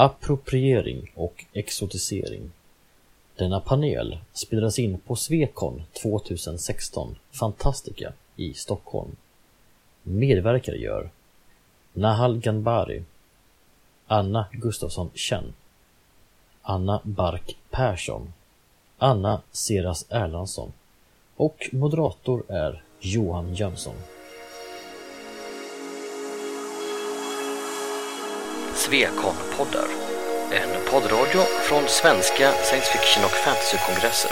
Appropriering och exotisering. Denna panel spelades in på Svekon 2016 Fantastica i Stockholm. Medverkare gör Nahal Ganbari Anna Gustafsson Chen Anna Bark Persson Anna Seras Erlandsson och moderator är Johan Jönsson. Svekon-poddar. En poddradio från svenska science fiction och fantasykongresser.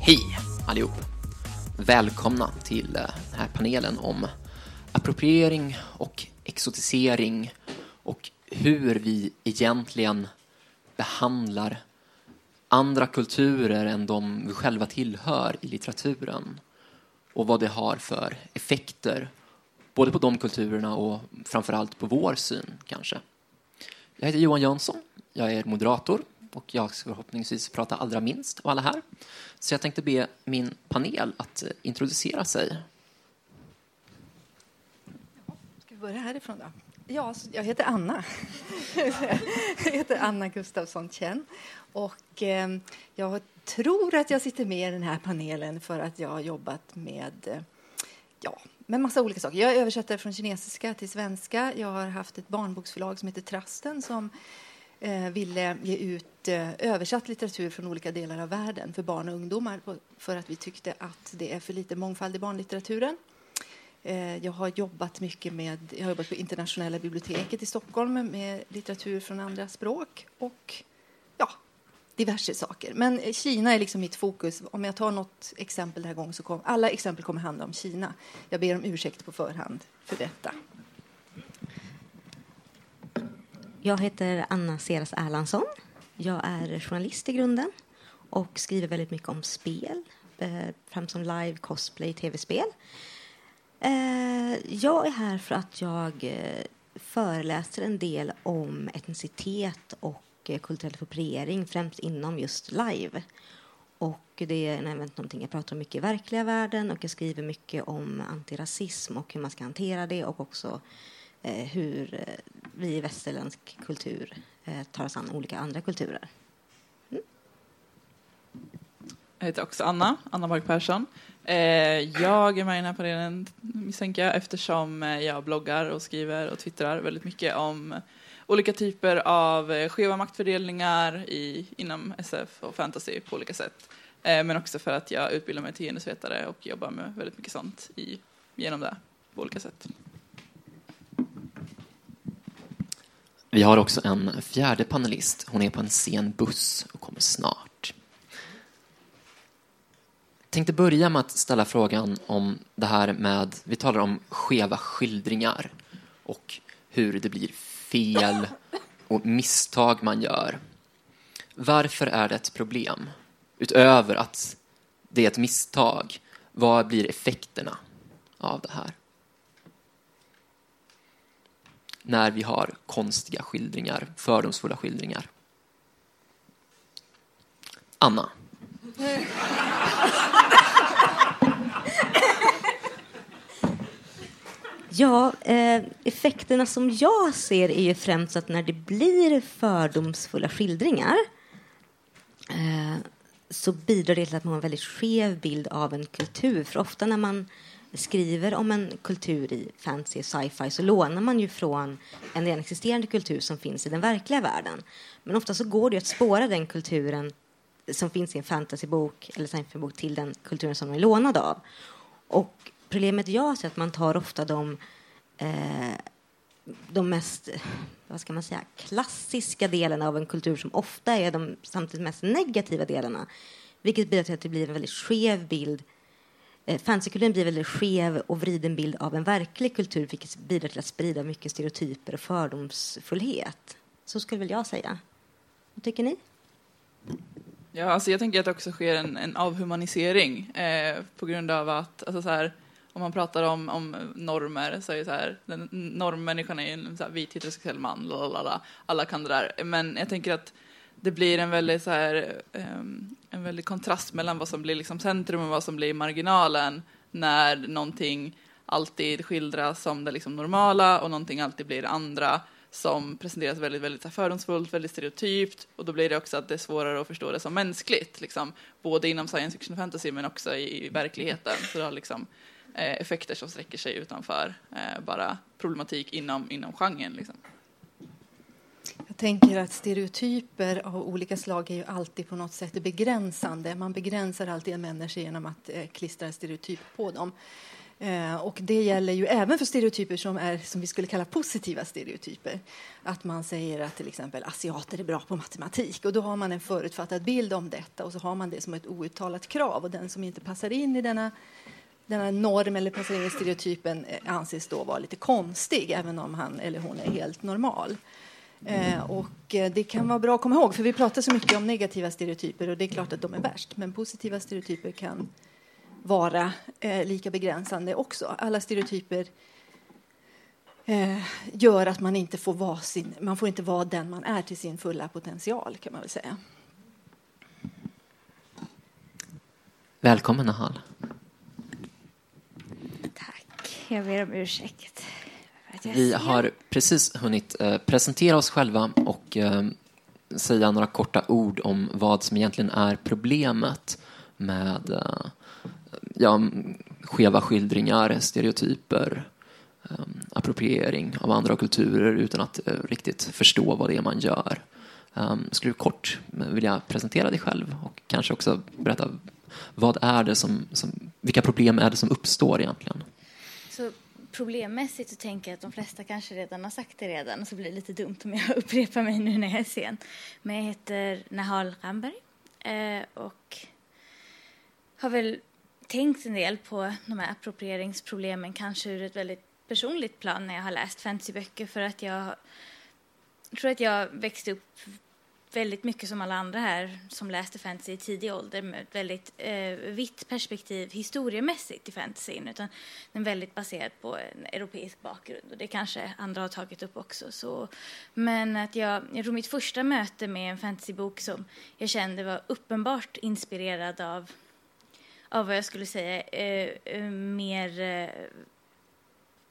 Hej allihop! Välkomna till eh, den här panelen om appropriering och exotisering och hur vi egentligen behandlar andra kulturer än de vi själva tillhör i litteraturen och vad det har för effekter både på de kulturerna och framförallt på vår syn kanske. Jag heter Johan Jönsson, jag är moderator och jag ska förhoppningsvis prata allra minst av alla här. Så jag tänkte be min panel att eh, introducera sig. Ska vi börja härifrån då? Ja, jag heter Anna. jag heter Anna Gustafsson Chen. Och eh, jag tror att jag sitter med i den här panelen för att jag har jobbat med eh, ja, med massa olika saker. Jag översätter från kinesiska till svenska. Jag har haft ett barnboksförlag som heter Trasten som eh, ville ge ut eh, översatt litteratur från olika delar av världen för barn och ungdomar för att vi tyckte att det är för lite mångfald i barnlitteraturen. Eh, jag har jobbat mycket med jag har jobbat på Internationella biblioteket i Stockholm med litteratur från andra språk och ja, diverse saker. Men Kina är liksom mitt fokus. Om jag tar något exempel den här gången så kommer alla exempel kommer handla om Kina. Jag ber om ursäkt på förhand för detta. Jag heter Anna Seras Erlandsson. Jag är journalist i grunden och skriver väldigt mycket om spel, eh, främst som live, cosplay, tv-spel. Eh, jag är här för att jag eh, föreläser en del om etnicitet och eh, kulturell appropriering, främst inom just live. Och det är även någonting jag pratar om mycket i verkliga världen och jag skriver mycket om antirasism och hur man ska hantera det och också eh, hur eh, vi i västerländsk kultur tar oss an olika andra kulturer. Mm. Jag heter också Anna, Anna Mark Persson. Eh, jag är med i den här panelen misstänker jag eftersom eh, jag bloggar och skriver och twittrar väldigt mycket om olika typer av eh, skeva maktfördelningar i, inom SF och fantasy på olika sätt. Eh, men också för att jag utbildar mig till genusvetare och jobbar med väldigt mycket sånt i, genom det på olika sätt. Vi har också en fjärde panelist. Hon är på en sen buss och kommer snart. Jag tänkte börja med att ställa frågan om det här med, vi talar om skeva skildringar och hur det blir fel och misstag man gör. Varför är det ett problem? Utöver att det är ett misstag, vad blir effekterna av det här? när vi har konstiga skildringar, fördomsfulla skildringar. Anna. Ja, eh, effekterna som jag ser är ju främst att när det blir fördomsfulla skildringar eh, så bidrar det till att man har en väldigt skev bild av en kultur. För ofta när man skriver om en kultur i fantasy och sci-fi så lånar man ju från en redan existerande kultur som finns i den verkliga världen. Men ofta så går det att spåra den kulturen som finns i en fantasybok eller sci-fi-bok till den kulturen som den är lånad av. Och problemet jag ser är att man tar ofta de, eh, de mest vad ska man säga, klassiska delarna av en kultur som ofta är de samtidigt mest negativa delarna vilket bidrar till att det blir en väldigt skev bild eh, fantasykulturen blir väldigt skev och vriden bild av en verklig kultur vilket bidrar till att sprida mycket stereotyper och fördomsfullhet. Så skulle väl jag säga. Vad tycker ni? Ja, alltså jag tänker att det också sker en, en avhumanisering eh, på grund av att alltså så här, om man pratar om, om normer så är det så här, den normmänniskan är en så här, vit heterosexuell man, lalala, alla kan det där. Men jag tänker att det blir en väldigt så här, um, en väldig kontrast mellan vad som blir liksom centrum och vad som blir marginalen när någonting alltid skildras som det liksom normala och någonting alltid blir det andra som presenteras väldigt, väldigt fördomsfullt, väldigt stereotypt och då blir det också att det är svårare att förstå det som mänskligt, liksom, både inom science fiction och fantasy men också i, i verkligheten. Så det har liksom, eh, Eh, effekter som sträcker sig utanför eh, bara problematik inom, inom genren. Liksom. Jag tänker att stereotyper av olika slag är ju alltid på något sätt begränsande. Man begränsar alltid en människa genom att eh, klistra stereotyp på dem. Eh, och det gäller ju även för stereotyper som är som vi skulle kalla positiva stereotyper. Att man säger att till exempel asiater är bra på matematik och då har man en förutfattad bild om detta och så har man det som ett outtalat krav och den som inte passar in i denna den här norm eller passar in i stereotypen eh, anses då vara lite konstig även om han eller hon är helt normal. Eh, och eh, det kan vara bra att komma ihåg, för vi pratar så mycket om negativa stereotyper och det är klart att de är värst, men positiva stereotyper kan vara eh, lika begränsande också. Alla stereotyper eh, gör att man inte får vara sin, man får inte vara den man är till sin fulla potential kan man väl säga. Välkommen Nahal. Jag ber om ursäkt. Vi har precis hunnit eh, presentera oss själva och eh, säga några korta ord om vad som egentligen är problemet med eh, ja, skeva skildringar, stereotyper, appropriering av andra kulturer utan att riktigt förstå vad det är man gör. Um, skulle du kort vilja presentera dig själv och kanske också berätta vad är det som, som vilka problem är det som uppstår egentligen? Problemmässigt så tänker jag att de flesta kanske redan har sagt det redan och så blir det lite dumt om jag upprepar mig nu när jag är sen. Men jag heter Nahal Ramberg eh, och har väl tänkt en del på de här approprieringsproblemen, kanske ur ett väldigt personligt plan när jag har läst fantasyböcker för att jag tror att jag växte upp väldigt mycket som alla andra här som läste fantasy i tidig ålder med ett väldigt eh, vitt perspektiv historiemässigt i fantasyn utan den är väldigt baserad på en europeisk bakgrund och det kanske andra har tagit upp också. Så, men att jag, jag tror mitt första möte med en fantasybok som jag kände var uppenbart inspirerad av av vad jag skulle säga eh, eh mer eh,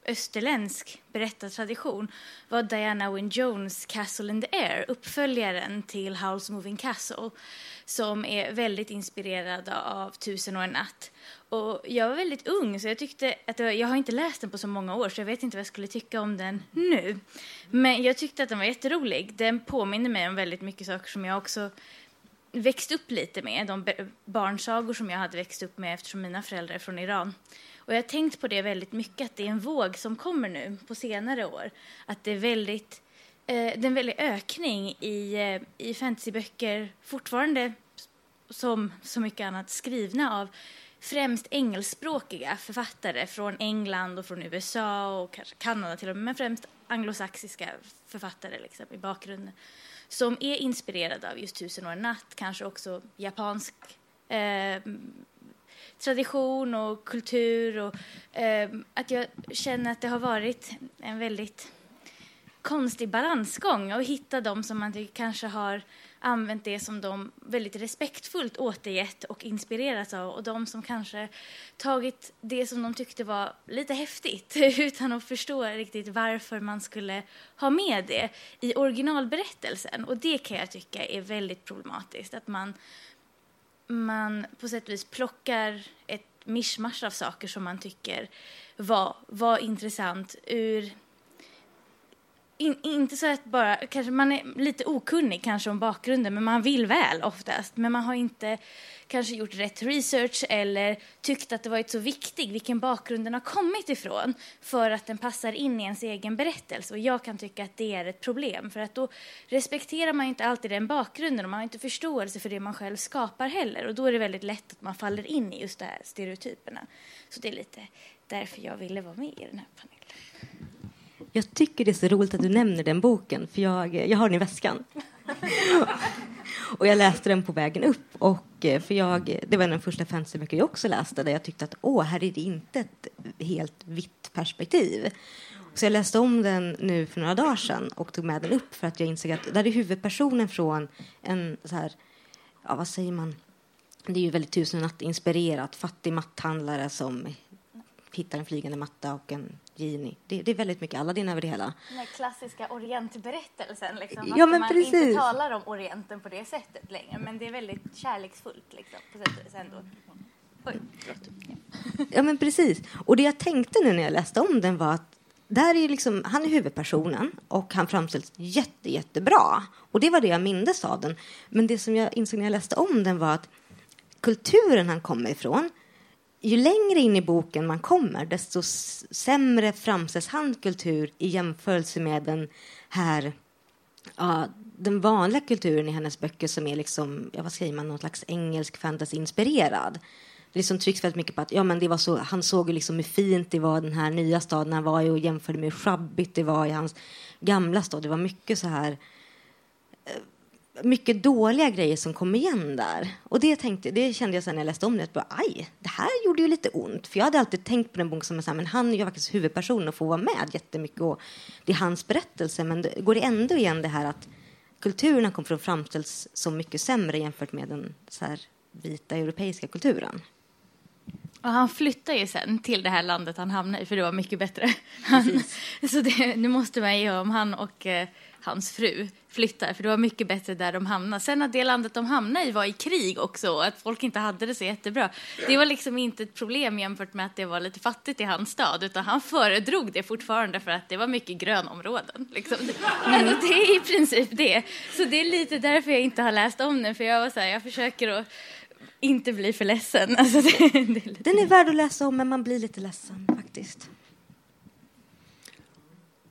österländsk berättartradition var Diana Wynne Jones Castle in the Air, uppföljaren till Howl's Moving Castle, som är väldigt inspirerad av Tusen och en natt. Och jag var väldigt ung, så jag tyckte att var, jag har inte läst den på så många år, så jag vet inte vad jag skulle tycka om den nu. Men jag tyckte att den var jätterolig. Den påminner mig om väldigt mycket saker som jag också växt upp lite med, de barnsagor som jag hade växt upp med eftersom mina föräldrar är från Iran. Och jag har tänkt på det väldigt mycket, att det är en våg som kommer nu på senare år. Att det är väldigt, eh, det är en väldig ökning i, eh, i fantasyböcker, fortfarande som så mycket annat skrivna av främst engelskspråkiga författare från England och från USA och kanske Kanada till och med, men främst anglosaxiska författare liksom, i bakgrunden som är inspirerade av just Tusen och en natt, kanske också japansk eh, tradition och kultur. Och, eh, att jag känner att det har varit en väldigt konstig balansgång att hitta de som man kanske har använt det som de väldigt respektfullt återgett och inspirerats av och de som kanske tagit det som de tyckte var lite häftigt utan att förstå riktigt varför man skulle ha med det i originalberättelsen. Och det kan jag tycka är väldigt problematiskt, att man, man på sätt och vis plockar ett mischmasch av saker som man tycker var, var intressant ur in, inte så att bara, kanske man är lite okunnig kanske om bakgrunden, men man vill väl oftast. Men man har inte kanske gjort rätt research eller tyckt att det varit så viktigt vilken bakgrund den har kommit ifrån för att den passar in i ens egen berättelse. Och jag kan tycka att det är ett problem, för att då respekterar man inte alltid den bakgrunden och man har inte förståelse för det man själv skapar heller. Och då är det väldigt lätt att man faller in i just de här stereotyperna. Så det är lite därför jag ville vara med i den här panelen. Jag tycker det är så roligt att du nämner den boken, för jag, jag har den i väskan. och jag läste den på vägen upp. Och, eh, för jag, det var den första fantasyböcker jag också läste där jag tyckte att åh, här är det inte ett helt vitt perspektiv. Så jag läste om den nu för några dagar sedan och tog med den upp för att jag insåg att där är huvudpersonen från en så här, ja vad säger man, det är ju väldigt tusen natt-inspirerat, fattig matthandlare som hittar en flygande matta och en genie. Det, det är väldigt mycket Aladdin över det hela. Den här klassiska orientberättelsen. Liksom, Ja, men man precis. inte talar om orienten på det sättet längre. Men det är väldigt kärleksfullt liksom, på sätt och vis ändå. Oj, förlåt. Ja, men precis. Och det jag tänkte nu när jag läste om den var att där är liksom, han är huvudpersonen och han framställs jätte, jättebra. Och det var det jag mindes av den. Men det som jag insåg när jag läste om den var att kulturen han kommer ifrån, ju längre in i boken man kommer, desto sämre framställs hans kultur i jämförelse med den här ja, den vanliga kulturen i hennes böcker som är liksom, ja, vad säger man, någon slags engelsk fantasy-inspirerad. Det liksom trycks väldigt mycket på att ja, men det var så, han såg ju liksom hur fint det var den här nya staden han var i och jämförde med hur sjabbigt det var i hans gamla stad. Det var mycket så här eh, mycket dåliga grejer som kom igen där. Och det, tänkte, det kände jag sen när jag läste om det. Att bara, Aj, det här gjorde ju lite ont. För jag hade alltid tänkt på den boken som en men han är ju faktiskt huvudperson och får vara med jättemycket. Och det är hans berättelse. Men det, går det ändå igen det här att kulturen kom från framställs så mycket sämre jämfört med den så här, vita europeiska kulturen. Och han flyttar ju sen till det här landet han hamnade i, för det var mycket bättre. Han, så det, nu måste man ge om han och eh, hans fru flyttar, för det var mycket bättre där de hamnade. Sen att det landet de hamnade i var i krig också, och att folk inte hade det så jättebra. Det var liksom inte ett problem jämfört med att det var lite fattigt i hans stad, utan han föredrog det fortfarande för att det var mycket grönområden. Liksom. Alltså, det är i princip det. Så det är lite därför jag inte har läst om den, för jag var så här, jag försöker att inte bli för ledsen. Alltså det, det är lite... Den är värd att läsa om, men man blir lite ledsen faktiskt.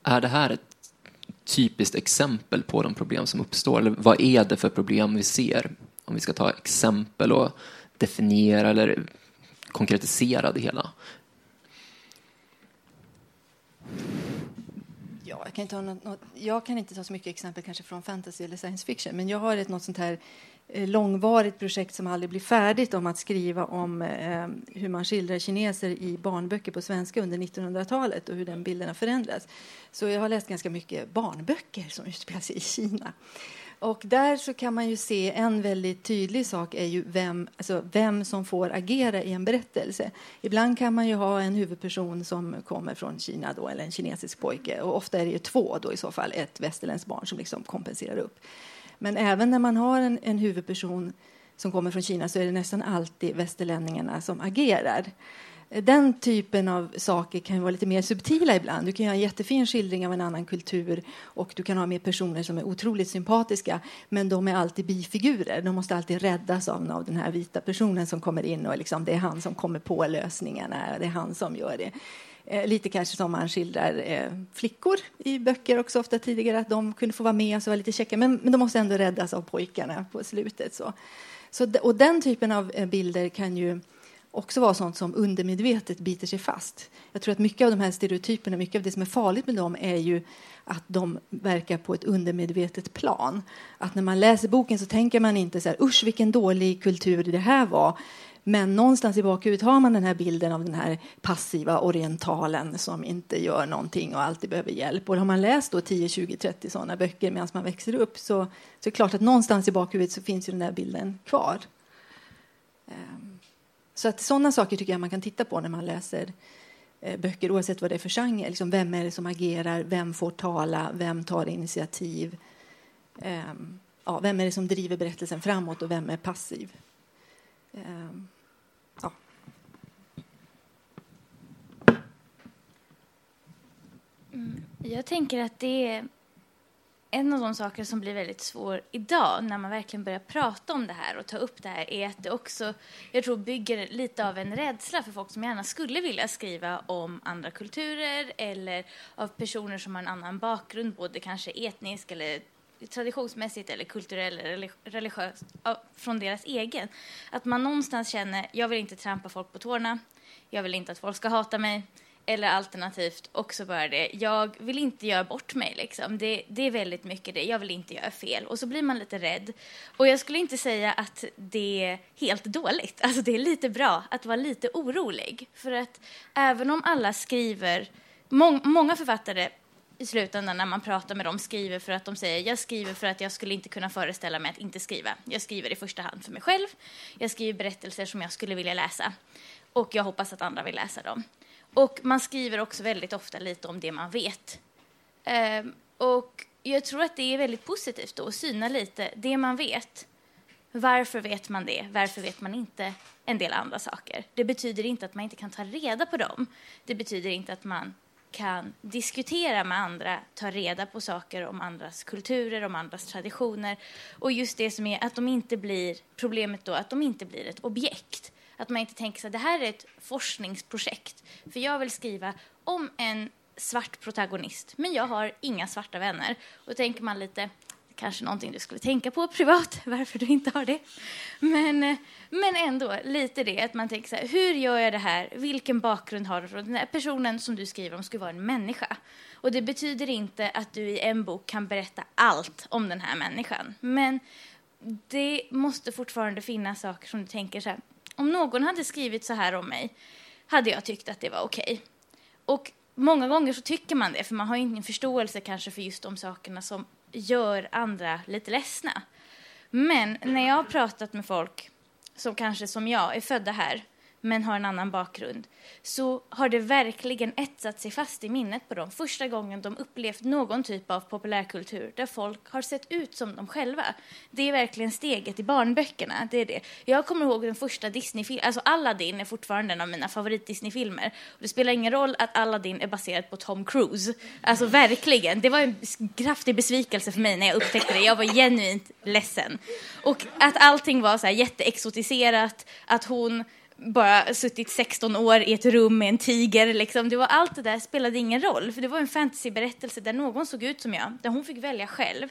Är det här ett typiskt exempel på de problem som uppstår? Eller vad är det för problem vi ser? Om vi ska ta exempel och definiera eller konkretisera det hela. Ja, jag, kan inte ha något, jag kan inte ta så mycket exempel kanske från fantasy eller science fiction, men jag har ett något sånt här eh, Eh, långvarigt projekt som aldrig blir färdigt om att skriva om eh, hur man skildrar kineser i barnböcker på svenska under 1900-talet och hur den bilden har förändrats. Så jag har läst ganska mycket barnböcker som utspelar sig i Kina. Och där så kan man ju se en väldigt tydlig sak är ju vem, alltså vem som får agera i en berättelse. Ibland kan man ju ha en huvudperson som kommer från Kina då, eller en kinesisk pojke. Och ofta är det ju två då i så fall, ett västerländskt barn som liksom kompenserar upp. Men även när man har en, en huvudperson som kommer från Kina så är det nästan alltid västerlänningarna som agerar. Den typen av saker kan vara lite mer subtila ibland. Du kan göra en jättefin skildring av en annan kultur och du kan ha med personer som är otroligt sympatiska men de är alltid bifigurer. De måste alltid räddas av, av den här vita personen som kommer in och liksom, det är han som kommer på lösningarna. Det är han som gör det. Eh, lite kanske som man skildrar eh, flickor i böcker också ofta tidigare, att de kunde få vara med och så var lite käcka, men, men de måste ändå räddas av pojkarna på slutet. Så. Så, och den typen av eh, bilder kan ju också vara sånt som undermedvetet biter sig fast. Jag tror att mycket av de här stereotyperna, mycket av det som är farligt med dem är ju att de verkar på ett undermedvetet plan. Att när man läser boken så tänker man inte så här, usch vilken dålig kultur det här var. Men någonstans i bakhuvudet har man den här bilden av den här passiva orientalen som inte gör någonting och alltid behöver hjälp. Och har man läst då 10, 20, 30 sådana böcker medan man växer upp så, så är det klart att någonstans i bakhuvudet så finns ju den där bilden kvar. Ehm. Så att sådana saker tycker jag man kan titta på när man läser eh, böcker oavsett vad det är för genre. Liksom, vem är det som agerar? Vem får tala? Vem tar initiativ? Ehm, ja, vem är det som driver berättelsen framåt och vem är passiv? Ehm, ja. Mm, jag tänker att det är en av de saker som blir väldigt svår idag när man verkligen börjar prata om det här och ta upp det här är att det också, jag tror, bygger lite av en rädsla för folk som gärna skulle vilja skriva om andra kulturer eller av personer som har en annan bakgrund, både kanske etnisk eller traditionsmässigt eller kulturell eller religiöst, från deras egen. Att man någonstans känner, jag vill inte trampa folk på tårna, jag vill inte att folk ska hata mig, eller alternativt också bara det, jag vill inte göra bort mig. Liksom. Det, det är väldigt mycket det, jag vill inte göra fel. Och så blir man lite rädd. Och jag skulle inte säga att det är helt dåligt. Alltså det är lite bra att vara lite orolig. För att även om alla skriver, må, många författare i slutändan när man pratar med dem skriver för att de säger jag skriver för att jag skulle inte kunna föreställa mig att inte skriva. Jag skriver i första hand för mig själv. Jag skriver berättelser som jag skulle vilja läsa och jag hoppas att andra vill läsa dem. Och man skriver också väldigt ofta lite om det man vet. Ehm, och jag tror att det är väldigt positivt då att syna lite det man vet. Varför vet man det? Varför vet man inte en del andra saker? Det betyder inte att man inte kan ta reda på dem. Det betyder inte att man kan diskutera med andra, ta reda på saker om andras kulturer, om andras traditioner. Och just det som är att de inte blir, problemet då, att de inte blir ett objekt. Att man inte tänker så det här är ett forskningsprojekt. För jag vill skriva om en svart protagonist, men jag har inga svarta vänner. Och då tänker man lite, kanske någonting du skulle tänka på privat, varför du inte har det. Men, men ändå, lite det att man tänker så här, hur gör jag det här? Vilken bakgrund har du? Den här personen som du skriver om ska vara en människa. Och det betyder inte att du i en bok kan berätta allt om den här människan. Men det måste fortfarande finnas saker som du tänker så här, om någon hade skrivit så här om mig hade jag tyckt att det var okej. Okay. Och många gånger så tycker man det, för man har ingen förståelse kanske för just de sakerna som gör andra lite ledsna. Men när jag har pratat med folk som kanske som jag är födda här men har en annan bakgrund, så har det verkligen etsat sig fast i minnet på dem första gången de upplevt någon typ av populärkultur där folk har sett ut som de själva. Det är verkligen steget i barnböckerna. Det är det. Jag kommer ihåg den första Disney-filmen, alltså Aladdin är fortfarande en av mina favorit-Disney-filmer. Det spelar ingen roll att Aladdin är baserad på Tom Cruise. Alltså verkligen, det var en kraftig besvikelse för mig när jag upptäckte det. Jag var genuint ledsen. Och att allting var så här jätteexotiserat, att hon bara suttit 16 år i ett rum med en tiger. Liksom. Det var allt det där spelade ingen roll, för det var en fantasyberättelse där någon såg ut som jag, där hon fick välja själv,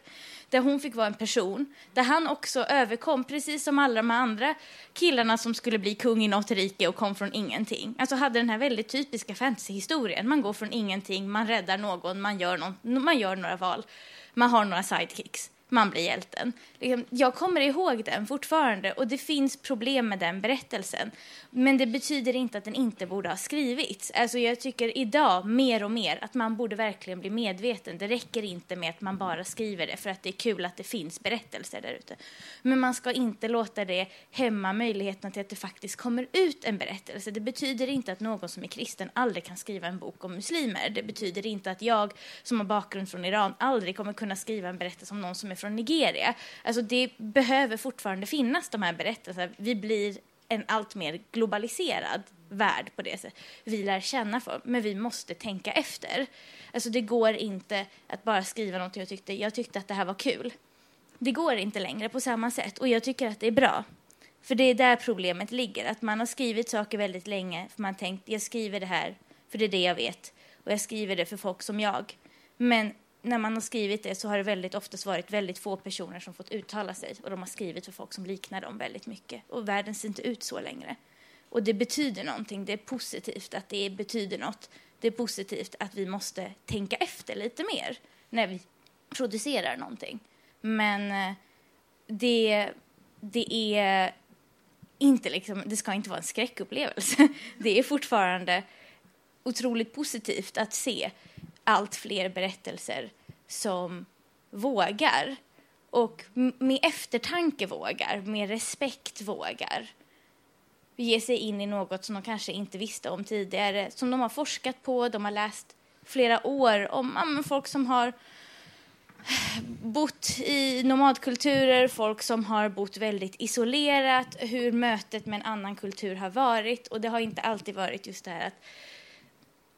där hon fick vara en person, där han också överkom, precis som alla de andra killarna som skulle bli kung i något rike och kom från ingenting. Alltså hade den här väldigt typiska fantasyhistorien. Man går från ingenting, man räddar någon, man gör, någon, man gör några val, man har några sidekicks man blir hjälten. Liksom, jag kommer ihåg den fortfarande och det finns problem med den berättelsen. Men det betyder inte att den inte borde ha skrivits. Alltså jag tycker idag mer och mer att man borde verkligen bli medveten. Det räcker inte med att man bara skriver det för att det är kul att det finns berättelser där ute. Men man ska inte låta det hämma möjligheten till att det faktiskt kommer ut en berättelse. Det betyder inte att någon som är kristen aldrig kan skriva en bok om muslimer. Det betyder inte att jag som har bakgrund från Iran aldrig kommer kunna skriva en berättelse om någon som är från Nigeria. Alltså det behöver fortfarande finnas de här berättelserna. Vi blir en allt mer globaliserad värld på det sättet. Vi lär känna folk, men vi måste tänka efter. Alltså det går inte att bara skriva något jag tyckte, jag tyckte att det här var kul. Det går inte längre på samma sätt och jag tycker att det är bra. För det är där problemet ligger, att man har skrivit saker väldigt länge för man tänkt jag skriver det här för det är det jag vet och jag skriver det för folk som jag. Men när man har skrivit det så har det väldigt oftast varit väldigt få personer som fått uttala sig och de har skrivit för folk som liknar dem väldigt mycket och världen ser inte ut så längre. Och det betyder någonting, det är positivt att det betyder något. Det är positivt att vi måste tänka efter lite mer när vi producerar någonting. Men eh, det, det är inte liksom, det ska inte vara en skräckupplevelse. Det är fortfarande otroligt positivt att se allt fler berättelser som vågar och med eftertanke vågar, med respekt vågar ge sig in i något som de kanske inte visste om tidigare, som de har forskat på, de har läst flera år om ja, folk som har bott i nomadkulturer, folk som har bott väldigt isolerat, hur mötet med en annan kultur har varit. Och det har inte alltid varit just det här att,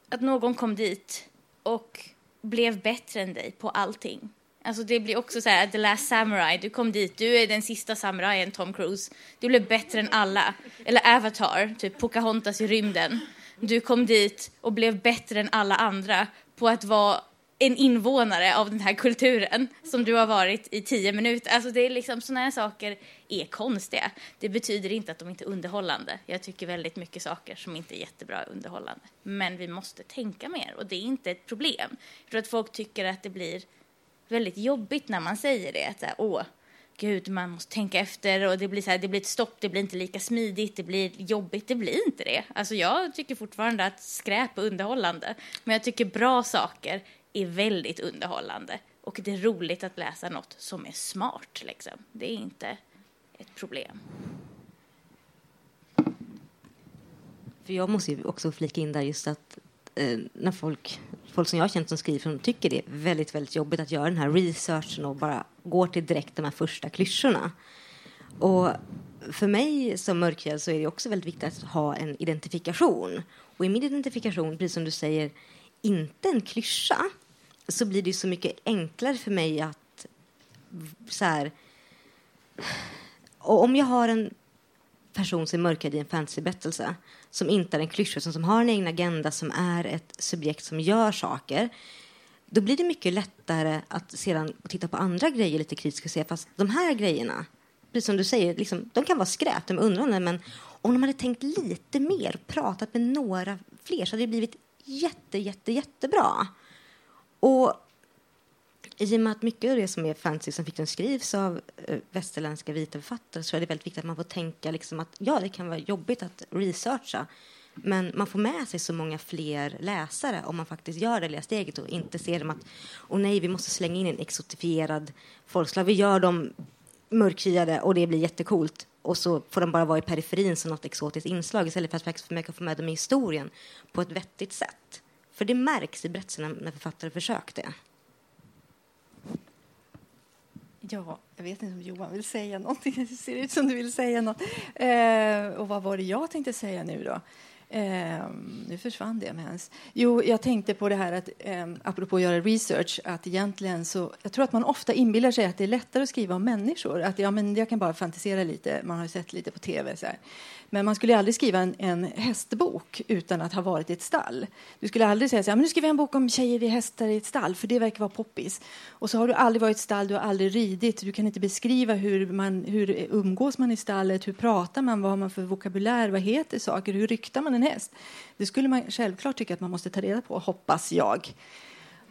att någon kom dit och blev bättre än dig på allting. Alltså det blir också så här, The Last Samurai, du kom dit, du är den sista samurajen, Tom Cruise. Du blev bättre än alla. Eller Avatar, typ Pocahontas i rymden. Du kom dit och blev bättre än alla andra på att vara en invånare av den här kulturen som du har varit i tio minuter. Alltså det är liksom sådana här saker är konstiga. Det betyder inte att de inte är underhållande. Jag tycker väldigt mycket saker som inte är jättebra underhållande. Men vi måste tänka mer och det är inte ett problem. Jag tror att folk tycker att det blir väldigt jobbigt när man säger det. Att så här, åh, gud, man måste tänka efter och det blir, så här, det blir ett stopp, det blir inte lika smidigt, det blir jobbigt, det blir inte det. Alltså jag tycker fortfarande att skräp är underhållande, men jag tycker bra saker är väldigt underhållande. Och det är roligt att läsa något som är smart, liksom. Det är inte ett problem. För jag måste ju också flika in där just att eh, när folk, folk som jag har känt som skriver som tycker det är väldigt, väldigt jobbigt att göra den här researchen och bara går till direkt de här första klyschorna. Och för mig som mörkhyad så är det också väldigt viktigt att ha en identifikation. Och i min identifikation, precis som du säger, inte en klyscha, så blir det så mycket enklare för mig att så här, och om jag har en person som är mörkad i en fantasyberättelse som inte är en klyscha, som har en egen agenda, som är ett subjekt som gör saker då blir det mycket lättare att sedan titta på andra grejer lite kritiskt och se fast de här grejerna, precis som du säger, liksom, de kan vara skräp, de är undrande, men om de hade tänkt lite mer, pratat med några fler så hade det blivit jätte, jätte, jättebra. Och i och med att mycket av det som är fantasy som fiction skrivs av eh, västerländska vita författare så är det väldigt viktigt att man får tänka liksom att ja, det kan vara jobbigt att researcha men man får med sig så många fler läsare om man faktiskt gör det lilla steget och inte ser dem att åh nej, vi måste slänga in en exotifierad folkslag. Vi gör dem mörkhyade och det blir jättekult och så får de bara vara i periferin som något exotiskt inslag istället för att faktiskt försöka få med dem i historien på ett vettigt sätt. För det märks i berättelserna när författare försökte. Ja, jag vet inte om Johan vill säga någonting. Det ser ut som du vill säga något. Eh, och vad var det jag tänkte säga nu då? Eh, nu försvann det med ens. Jo, jag tänkte på det här att eh, apropå att göra research, att egentligen så, jag tror att man ofta inbillar sig att det är lättare att skriva om människor. Att ja, men jag kan bara fantisera lite, man har ju sett lite på tv så här. Men man skulle aldrig skriva en, en hästbok utan att ha varit i ett stall. Du skulle aldrig säga så här, men nu skriver jag en bok om tjejer i hästar i ett stall, för det verkar vara poppis. Och så har du aldrig varit i ett stall, du har aldrig ridit, du kan inte beskriva hur, man, hur umgås man i stallet, hur pratar man, vad har man för vokabulär, vad heter saker, hur ryktar man en häst? Det skulle man självklart tycka att man måste ta reda på, hoppas jag.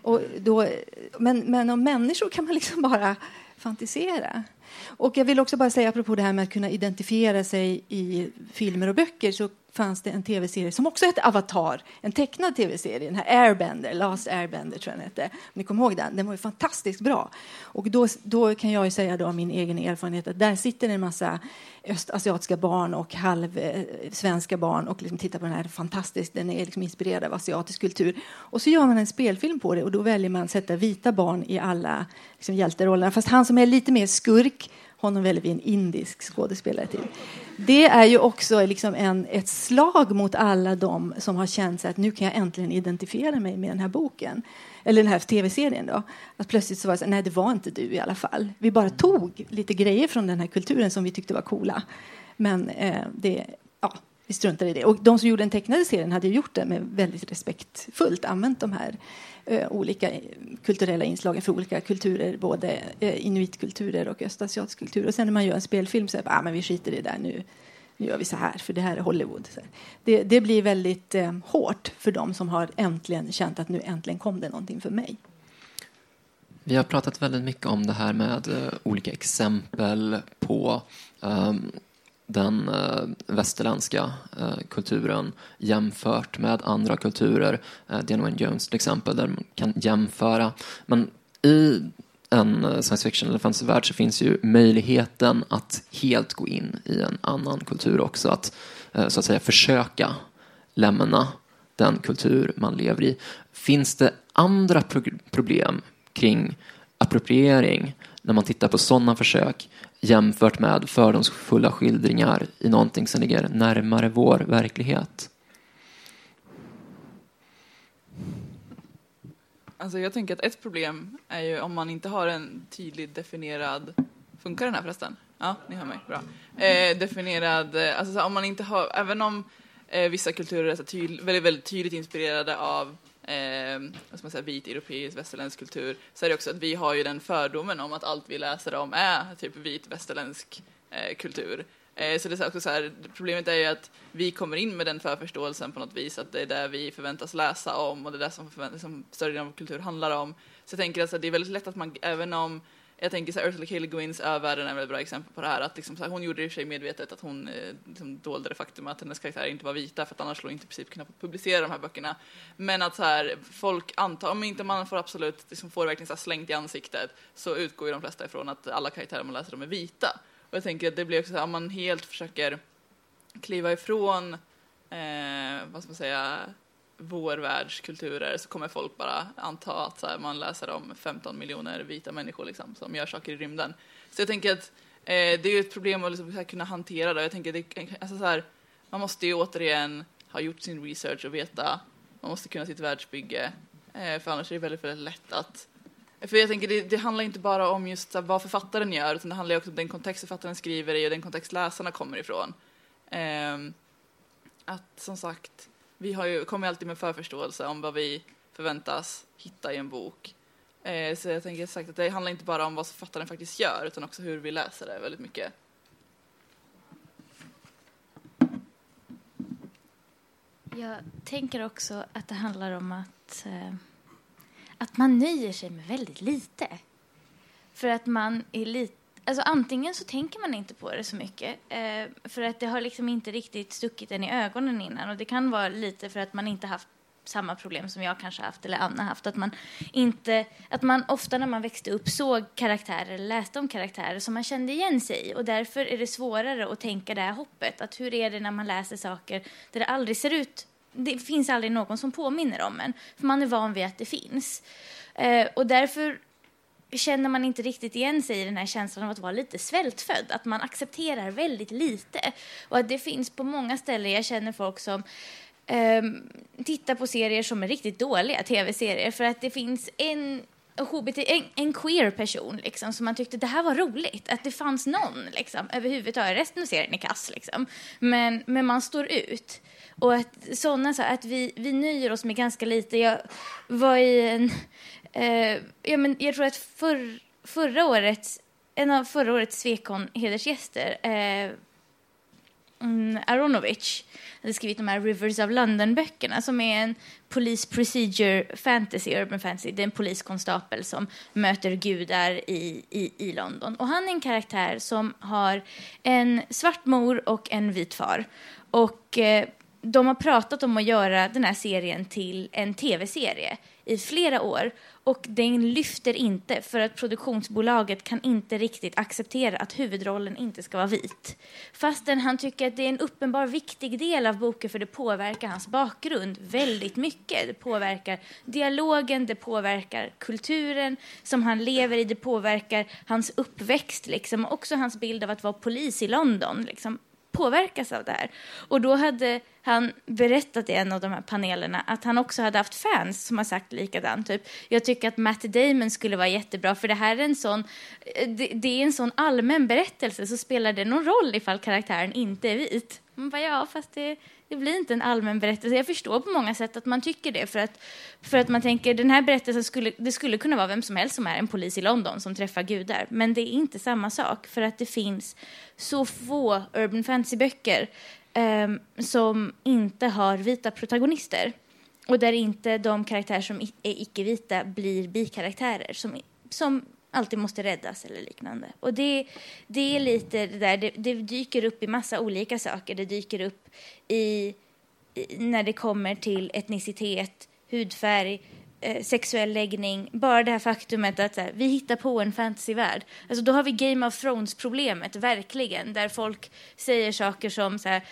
Och då, men, men om människor kan man liksom bara fantisera. Och jag vill också bara säga, apropå det här med att kunna identifiera sig i filmer och böcker, så fanns det en tv-serie som också hette Avatar, en tecknad tv-serie, den här Airbender, Last Airbender tror jag den hette. Om ni kommer ihåg den? Den var ju fantastiskt bra. Och då, då kan jag ju säga då av min egen erfarenhet att där sitter en massa östasiatiska barn och halvsvenska eh, barn och liksom tittar på den här fantastiskt, den är liksom inspirerad av asiatisk kultur. Och så gör man en spelfilm på det och då väljer man att sätta vita barn i alla liksom, hjälterollerna. Fast han som är lite mer skurk honom väljer vi en indisk skådespelare till. Det är ju också liksom en, ett slag mot alla de som har känt att nu kan jag äntligen identifiera mig med den här boken. Eller den här tv-serien då. Att plötsligt så var det så, nej det var inte du i alla fall. Vi bara tog lite grejer från den här kulturen som vi tyckte var coola. Men eh, det, ja, vi struntade i det. Och de som gjorde den tecknade serien hade gjort det med väldigt respektfullt använt de här eh, olika kulturella inslagen för olika kulturer, både eh, inuitkulturer och östasiatisk kultur. Och sen när man gör en spelfilm så är det ah, men vi skiter i det där nu. Nu gör vi så här, för det här är Hollywood. Det, det blir väldigt eh, hårt för dem som har äntligen känt att nu äntligen kom det någonting för mig. Vi har pratat väldigt mycket om det här med eh, olika exempel på um, den eh, västerländska eh, kulturen jämfört med andra kulturer. Eh, Diana Wayne Jones till exempel, där man kan jämföra. Men i en science fiction eller fantasyvärld så finns ju möjligheten att helt gå in i en annan kultur också. Att så att säga försöka lämna den kultur man lever i. Finns det andra pro problem kring appropriering när man tittar på sådana försök jämfört med fördomsfulla skildringar i någonting som ligger närmare vår verklighet. Alltså jag tänker att ett problem är ju om man inte har en tydligt definierad... Funkar den här förresten? Ja, ni hör mig. Bra. Eh, definierad... Eh, alltså om man inte har... Även om eh, vissa kulturer är så tydligt, väldigt, väldigt tydligt inspirerade av eh, vad ska man säga, vit europeisk västerländsk kultur så är det också att vi har ju den fördomen om att allt vi läser om är typ vit västerländsk eh, kultur. Eh, så det är också så här, problemet är ju att vi kommer in med den förförståelsen på något vis, att det är det vi förväntas läsa om och det är det som, som större delen av kultur handlar om. Så jag tänker att det är väldigt lätt att man, även om jag tänker så här, Ursula K. Le Guins Övärlden är väl ett bra exempel på det här. Att liksom, så här, hon gjorde det i och för sig medvetet att hon eh, liksom, dolde det faktum att hennes karaktärer inte var vita för att annars skulle hon inte i princip kunna publicera de här böckerna. Men att så här, folk antar, om inte man får absolut liksom, får det verkligen så här, slängt i ansiktet så utgår ju de flesta ifrån att alla karaktärer man läser de är vita. Och jag tänker att det blir också så här, om man helt försöker kliva ifrån, eh, vad ska man säga, vår världs kulturer så kommer folk bara anta att så här, man läser om 15 miljoner vita människor liksom, som gör saker i rymden. Så jag tänker att eh, det är ju ett problem att liksom, kunna hantera det. Jag tänker det, alltså, så här, man måste ju återigen ha gjort sin research och veta, man måste kunna sitt världsbygge, eh, för annars är det väldigt, väldigt lätt att för jag tänker, det, det handlar inte bara om just så vad författaren gör, utan det handlar också om den kontext författaren skriver i och den kontext läsarna kommer ifrån. Eh, att som sagt, vi har ju, kommer alltid med förförståelse om vad vi förväntas hitta i en bok. Eh, så jag tänker sagt att det handlar inte bara om vad författaren faktiskt gör, utan också hur vi läser det väldigt mycket. Jag tänker också att det handlar om att, eh, att man nöjer sig med väldigt lite. För att man är lite Alltså antingen så tänker man inte på det så mycket eh, för att det har liksom inte riktigt stuckit en i ögonen innan och det kan vara lite för att man inte haft samma problem som jag kanske haft eller Anna haft. Att man, inte, att man ofta när man växte upp såg karaktärer eller läste om karaktärer som man kände igen sig i och därför är det svårare att tänka det här hoppet. Att hur är det när man läser saker där det aldrig ser ut det finns aldrig någon som påminner om en, för man är van vid att det finns. Eh, och därför känner man inte riktigt igen sig i den här känslan av att vara lite svältfödd, att man accepterar väldigt lite. Och att det finns på många ställen, jag känner folk som um, tittar på serier som är riktigt dåliga tv-serier för att det finns en HBT, en, en queer person liksom, som man tyckte det här var roligt, att det fanns någon liksom, överhuvudtaget. Resten av serien är kass liksom. Men, men man står ut. Och att sådana, så att vi, vi nöjer oss med ganska lite. Jag var i en Eh, ja, men jag tror att för, förra året, en av förra årets Svekon hedersgäster, eh, mm, Aronovich, hade skrivit de här Rivers of London-böckerna som är en police procedure fantasy, urban fantasy. Det är en poliskonstapel som möter gudar i, i, i London. Och han är en karaktär som har en svart mor och en vit far. Och eh, de har pratat om att göra den här serien till en tv-serie i flera år och den lyfter inte för att produktionsbolaget kan inte riktigt acceptera att huvudrollen inte ska vara vit. Fastän han tycker att det är en uppenbar viktig del av boken för det påverkar hans bakgrund väldigt mycket. Det påverkar dialogen, det påverkar kulturen som han lever i, det påverkar hans uppväxt liksom, och också hans bild av att vara polis i London. Liksom påverkas av det här. Och då hade han berättat i en av de här panelerna att han också hade haft fans som har sagt likadant. Typ, jag tycker att Matt Damon skulle vara jättebra för det här är en sån, det, det är en sån allmän berättelse så spelar det någon roll ifall karaktären inte är vit. Man bara, ja, fast det, det blir inte en allmän berättelse. Jag förstår på många sätt att man tycker det för att, för att man tänker den här berättelsen skulle, det skulle kunna vara vem som helst som är en polis i London som träffar gudar. Men det är inte samma sak för att det finns så få urban fantasy-böcker eh, som inte har vita protagonister och där inte de karaktärer som är icke-vita blir bikaraktärer som, som alltid måste räddas eller liknande. Och det, det är lite det där, det, det, dyker upp i massa olika saker. Det dyker upp i, i när det kommer till etnicitet, hudfärg, eh, sexuell läggning. Bara det här faktumet att här, vi hittar på en fantasyvärld. Alltså, då har vi Game of Thrones-problemet, verkligen, där folk säger saker som så här,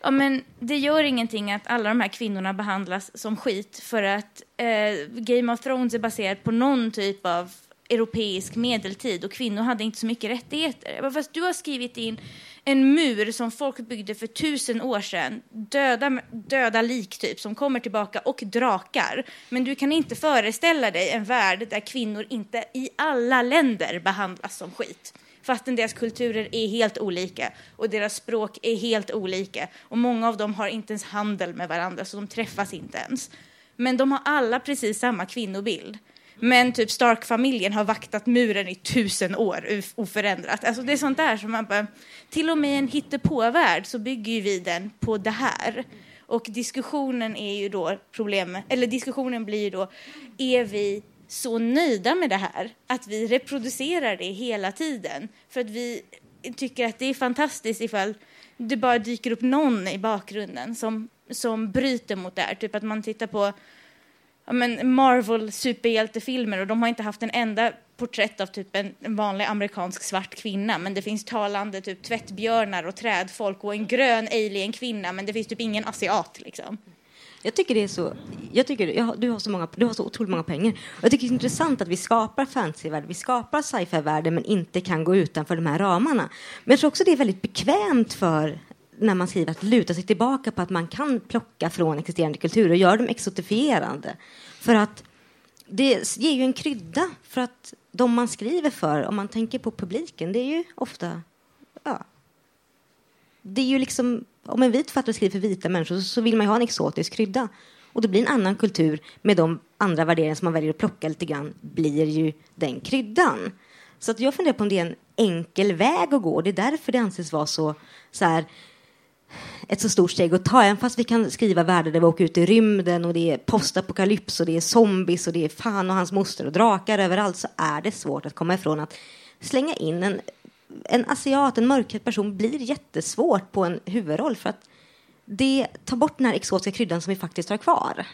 ja, men det gör ingenting att alla de här kvinnorna behandlas som skit för att eh, Game of Thrones är baserat på någon typ av europeisk medeltid och kvinnor hade inte så mycket rättigheter. Fast du har skrivit in en mur som folk byggde för tusen år sedan, döda, döda lik typ, som kommer tillbaka och drakar. Men du kan inte föreställa dig en värld där kvinnor inte i alla länder behandlas som skit. Fastän deras kulturer är helt olika och deras språk är helt olika. Och många av dem har inte ens handel med varandra, så de träffas inte ens. men de har alla precis samma kvinnobild. Men typ Stark-familjen har vaktat muren i tusen år oförändrat. Alltså det är sånt där som man bara, till och med i en hittepåvärld så bygger ju vi den på det här. Och diskussionen är ju då problemet, eller diskussionen blir ju då, är vi så nöjda med det här att vi reproducerar det hela tiden för att vi tycker att det är fantastiskt ifall det bara dyker upp någon i bakgrunden som, som bryter mot det här. Typ att man tittar på ja, men Marvel superhjältefilmer och de har inte haft en enda porträtt av typ en, en vanlig amerikansk svart kvinna men det finns talande typ tvättbjörnar och trädfolk och en grön alien kvinna men det finns typ ingen asiat liksom. Jag tycker det är så, jag tycker, jag, du, har så många, du har så otroligt många pengar. Jag tycker det är intressant att vi skapar fantasyvärld, vi skapar sci-fi-världen men inte kan gå utanför de här ramarna. Men jag tror också det är väldigt bekvämt för när man skriver att luta sig tillbaka på att man kan plocka från existerande kulturer och göra dem exotifierande. För att det ger ju en krydda för att de man skriver för, om man tänker på publiken, det är ju ofta, ja, det är ju liksom, om en vit författare skriver för vita människor så vill man ju ha en exotisk krydda. Och det blir en annan kultur med de andra värderingar som man väljer att plocka lite grann, blir ju den kryddan. Så att jag funderar på om det är en enkel väg att gå. Det är därför det anses vara så, så här, ett så stort steg att ta. Även fast vi kan skriva världar där vi åker ut i rymden och det är postapokalyps och det är zombies och det är fan och hans moster och drakar överallt så är det svårt att komma ifrån att slänga in en, en asiat, en mörkhyad person blir jättesvårt på en huvudroll för att det tar bort den här exotiska kryddan som vi faktiskt har kvar.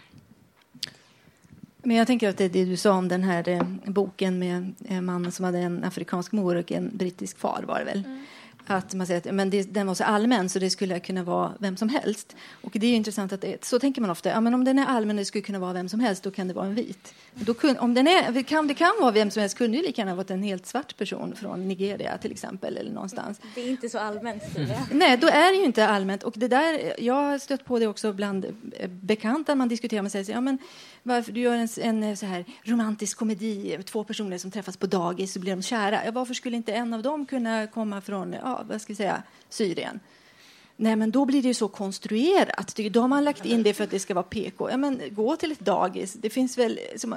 Men jag tänker att det det du sa om den här eh, boken med eh, mannen som hade en afrikansk mor och en brittisk far var det väl? Mm. Att man säger att men det, den var så allmän så det skulle kunna vara vem som helst. Och det är intressant att det, så tänker man ofta. Ja, men om den är allmän och det skulle kunna vara vem som helst, då kan det vara en vit. Då kun, om den är, kan, det kan vara vem som helst, kunde ju lika gärna varit en helt svart person från Nigeria till exempel eller någonstans. Det är inte så allmänt. Nej, då är det ju inte allmänt. Och det där, jag har stött på det också bland bekanta. Man diskuterar, man säger ja men varför du gör en, en så här romantisk komedi, två personer som träffas på dagis så blir de kära. Ja, varför skulle inte en av dem kunna komma från ja, vad ska vi säga, Syrien? Nej, men då blir det ju så konstruerat. Då har man lagt in det för att det ska vara PK. Ja, men gå till ett dagis. Det finns väl... Som,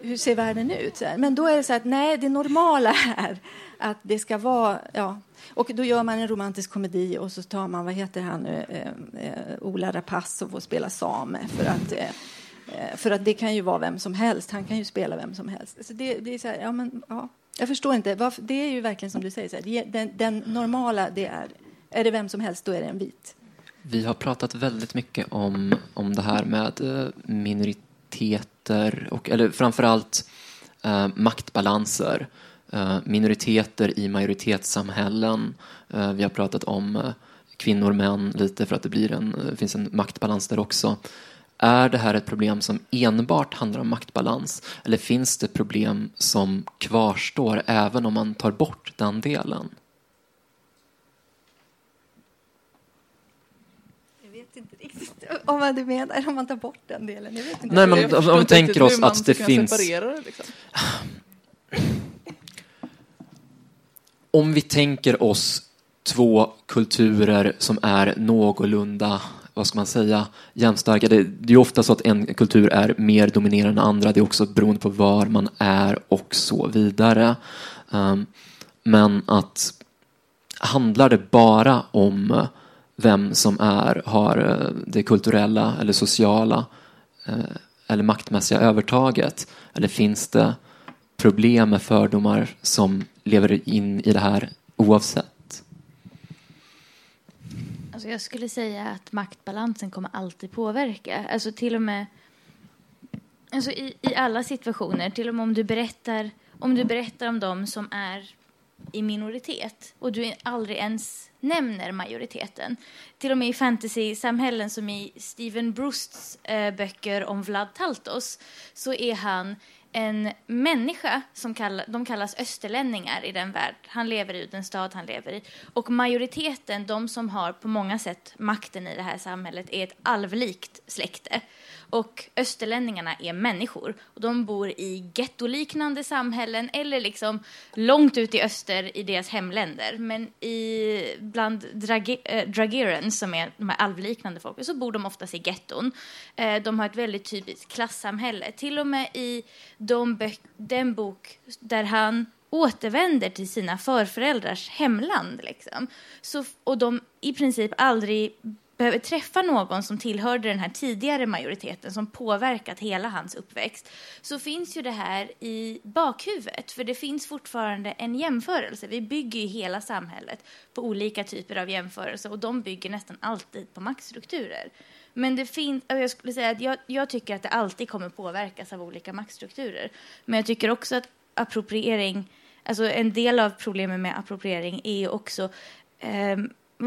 hur ser världen ut? Men då är det så att nej, det normala är att det ska vara... Ja. Och då gör man en romantisk komedi och så tar man, vad heter han nu, eh, eh, Ola Rapace och får spela same för att eh, Eh, för att det kan ju vara vem som helst. Han kan ju spela vem som helst. Så det, det är så här, ja, men, ja. Jag förstår inte. Varför, det är ju verkligen som du säger. Så här, den, den, normala, det är, är det vem som helst, då är det en vit. Vi har pratat väldigt mycket om, om det här med eh, minoriteter och, eller framförallt eh, maktbalanser. Eh, minoriteter i majoritetssamhällen. Eh, vi har pratat om eh, kvinnor och män lite för att det blir en, eh, finns en maktbalans där också. Är det här ett problem som enbart handlar om maktbalans eller finns det problem som kvarstår även om man tar bort den delen? Jag vet inte riktigt om vad du menar, om man tar bort den delen. Jag vet inte. Nej, men om, om vi tänker oss att det finns... Det, liksom. Om vi tänker oss två kulturer som är någorlunda vad ska man säga, jämnstarka. Det, det är ofta så att en kultur är mer dominerande än andra. Det är också beroende på var man är och så vidare. Um, men att handlar det bara om vem som är, har eh, det kulturella eller sociala eh, eller maktmässiga övertaget? Eller finns det problem med fördomar som lever in i det här oavsett? Alltså jag skulle säga att maktbalansen kommer alltid påverka. Alltså till och med alltså i, i alla situationer, till och med om du berättar om du berättar om dem som är i minoritet och du aldrig ens nämner majoriteten. Till och med i fantasy-samhällen som i Steven Brusts eh, böcker om Vlad Taltos så är han en människa som kall, de kallas österlänningar i den värld han lever i, den stad han lever i. Och majoriteten, de som har på många sätt makten i det här samhället, är ett alvlikt släkte. Och österlänningarna är människor. Och de bor i gettoliknande samhällen eller liksom långt ut i öster i deras hemländer. Men i, bland drage, eh, äh, dragerans, som är de här alvliknande folken, så bor de oftast i getton. Eh, de har ett väldigt typiskt klassamhälle. Till och med i de den bok där han återvänder till sina förföräldrars hemland. Liksom. Så, och de i princip aldrig behöver träffa någon som tillhörde den här tidigare majoriteten som påverkat hela hans uppväxt så finns ju det här i bakhuvudet. För det finns fortfarande en jämförelse. Vi bygger ju hela samhället på olika typer av jämförelser och de bygger nästan alltid på maktstrukturer. Men det finns, alltså jag skulle säga att jag, jag tycker att det alltid kommer påverkas av olika maktstrukturer. Men jag tycker också att appropriering, alltså en del av problemet med appropriering är också eh,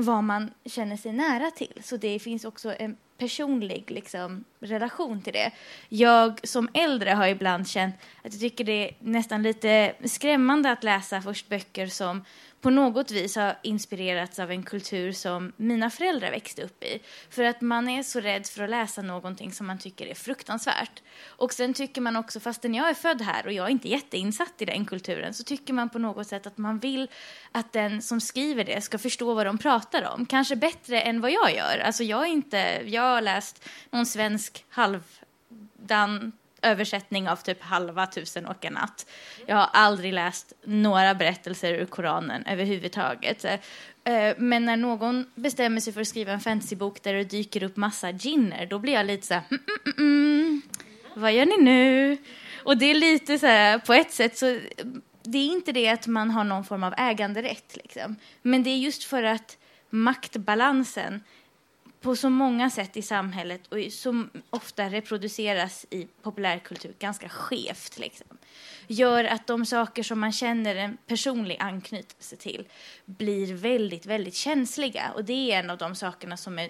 vad man känner sig nära till. Så det finns också en personlig liksom, relation till det. Jag som äldre har ibland känt att jag tycker det är nästan lite skrämmande att läsa först böcker som på något vis har inspirerats av en kultur som mina föräldrar växte upp i. För att man är så rädd för att läsa någonting som man tycker är fruktansvärt. Och sen tycker man också, fastän jag är född här och jag är inte jätteinsatt i den kulturen, så tycker man på något sätt att man vill att den som skriver det ska förstå vad de pratar om. Kanske bättre än vad jag gör. Alltså jag, är inte, jag har läst någon svensk halvdan översättning av typ halva Tusen och en natt. Jag har aldrig läst några berättelser ur Koranen överhuvudtaget. Eh, men när någon bestämmer sig för att skriva en fantasybok där det dyker upp massa ginner, då blir jag lite så här, mm, mm, mm, mm. vad gör ni nu? Och det är lite så här, på ett sätt så, det är inte det att man har någon form av äganderätt, liksom. men det är just för att maktbalansen på så många sätt i samhället och som ofta reproduceras i populärkultur ganska skevt. Liksom, gör att de saker som man känner en personlig anknytelse till blir väldigt, väldigt känsliga. Och det är en av de sakerna som, är,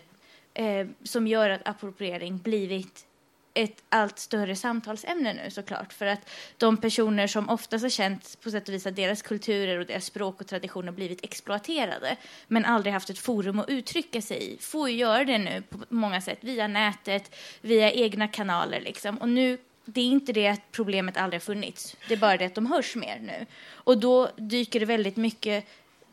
eh, som gör att appropriering blivit ett allt större samtalsämne nu såklart. För att de personer som oftast har känt på sätt och vis att deras kulturer och deras språk och traditioner blivit exploaterade men aldrig haft ett forum att uttrycka sig i får ju göra det nu på många sätt via nätet, via egna kanaler liksom. Och nu det är inte det att problemet aldrig har funnits. Det är bara det att de hörs mer nu. Och då dyker det väldigt mycket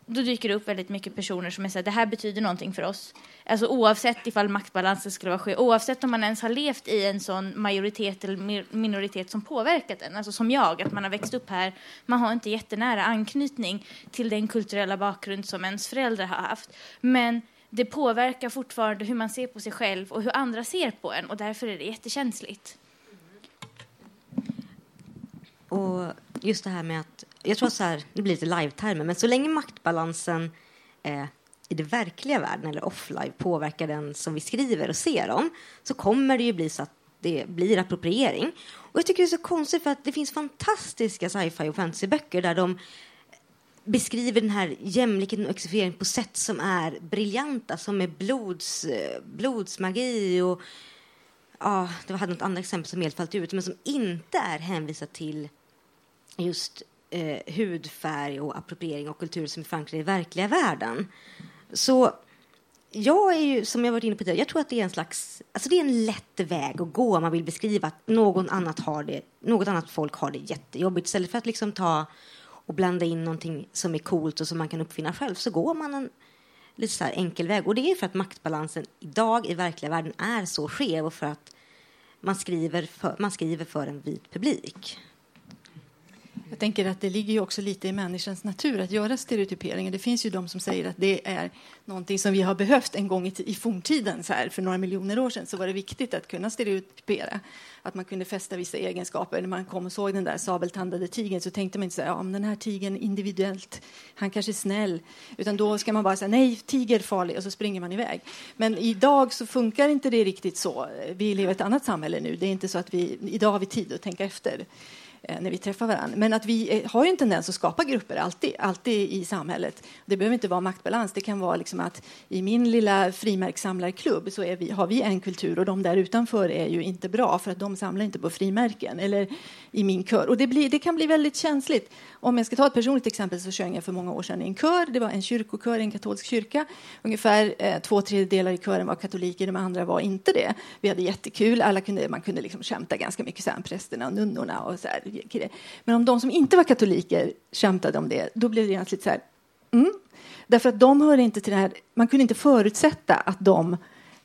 då dyker det upp väldigt mycket personer som är så här, det här betyder någonting för oss. Alltså oavsett ifall maktbalansen skulle vara skev, oavsett om man ens har levt i en sån majoritet eller minoritet som påverkat en, alltså som jag, att man har växt upp här, man har inte jättenära anknytning till den kulturella bakgrund som ens föräldrar har haft. Men det påverkar fortfarande hur man ser på sig själv och hur andra ser på en och därför är det jättekänsligt. Och just det här med att jag tror så här, det blir lite live-termer, men så länge maktbalansen eh, i den verkliga världen eller offline påverkar den som vi skriver och ser om så kommer det ju bli så att det blir appropriering. Och jag tycker det är så konstigt för att det finns fantastiska sci-fi och fantasyböcker där de beskriver den här jämlikheten och exotifieringen på sätt som är briljanta, som är blods, eh, blodsmagi och ja, det hade något annat exempel som helt fallit ut, men som inte är hänvisat till just eh, hudfärg och appropriering och kultur som är förankrade i verkliga världen. Så jag är ju, som jag varit inne på tidigare, jag tror att det är en slags, alltså det är en lätt väg att gå om man vill beskriva att någon annat har det, något annat folk har det jättejobbigt. Istället för att liksom ta och blanda in någonting som är coolt och som man kan uppfinna själv så går man en lite så enkel väg. Och det är för att maktbalansen idag i verkliga världen är så skev och för att man skriver för, man skriver för en vit publik. Jag tänker att det ligger ju också lite i människans natur att göra stereotyperingar. Det finns ju de som säger att det är någonting som vi har behövt en gång i, i forntiden. Så här, för några miljoner år sedan så var det viktigt att kunna stereotypera. Att man kunde fästa vissa egenskaper. När man kom och såg den där sabeltandade tigern så tänkte man inte så här, ja, men den här tigern individuellt, han kanske är snäll. Utan då ska man bara säga nej, tiger farlig och så springer man iväg. Men idag så funkar inte det riktigt så. Vi lever i ett annat samhälle nu. Det är inte så att vi, idag har vi tid att tänka efter. Eh, när vi träffar varandra. Men att vi eh, har ju en tendens att skapa grupper alltid, alltid i samhället. Det behöver inte vara maktbalans. Det kan vara liksom att i min lilla frimärkssamlarklubb så är vi, har vi en kultur och de där utanför är ju inte bra för att de samlar inte på frimärken. Eller i min kör. Och det, blir, det kan bli väldigt känsligt. Om jag ska ta ett personligt exempel så sjöng jag för många år sedan i en kör. Det var en kyrkokör i en katolsk kyrka. Ungefär eh, två tredjedelar i kören var katoliker, de andra var inte det. Vi hade jättekul. Alla kunde, man kunde liksom skämta ganska mycket, sen prästerna och nunnorna. Och så här. Men om de som inte var katoliker skämtade om det, då blev det genast lite så här... Mm. Därför att de hör inte till det här... Man kunde inte förutsätta att de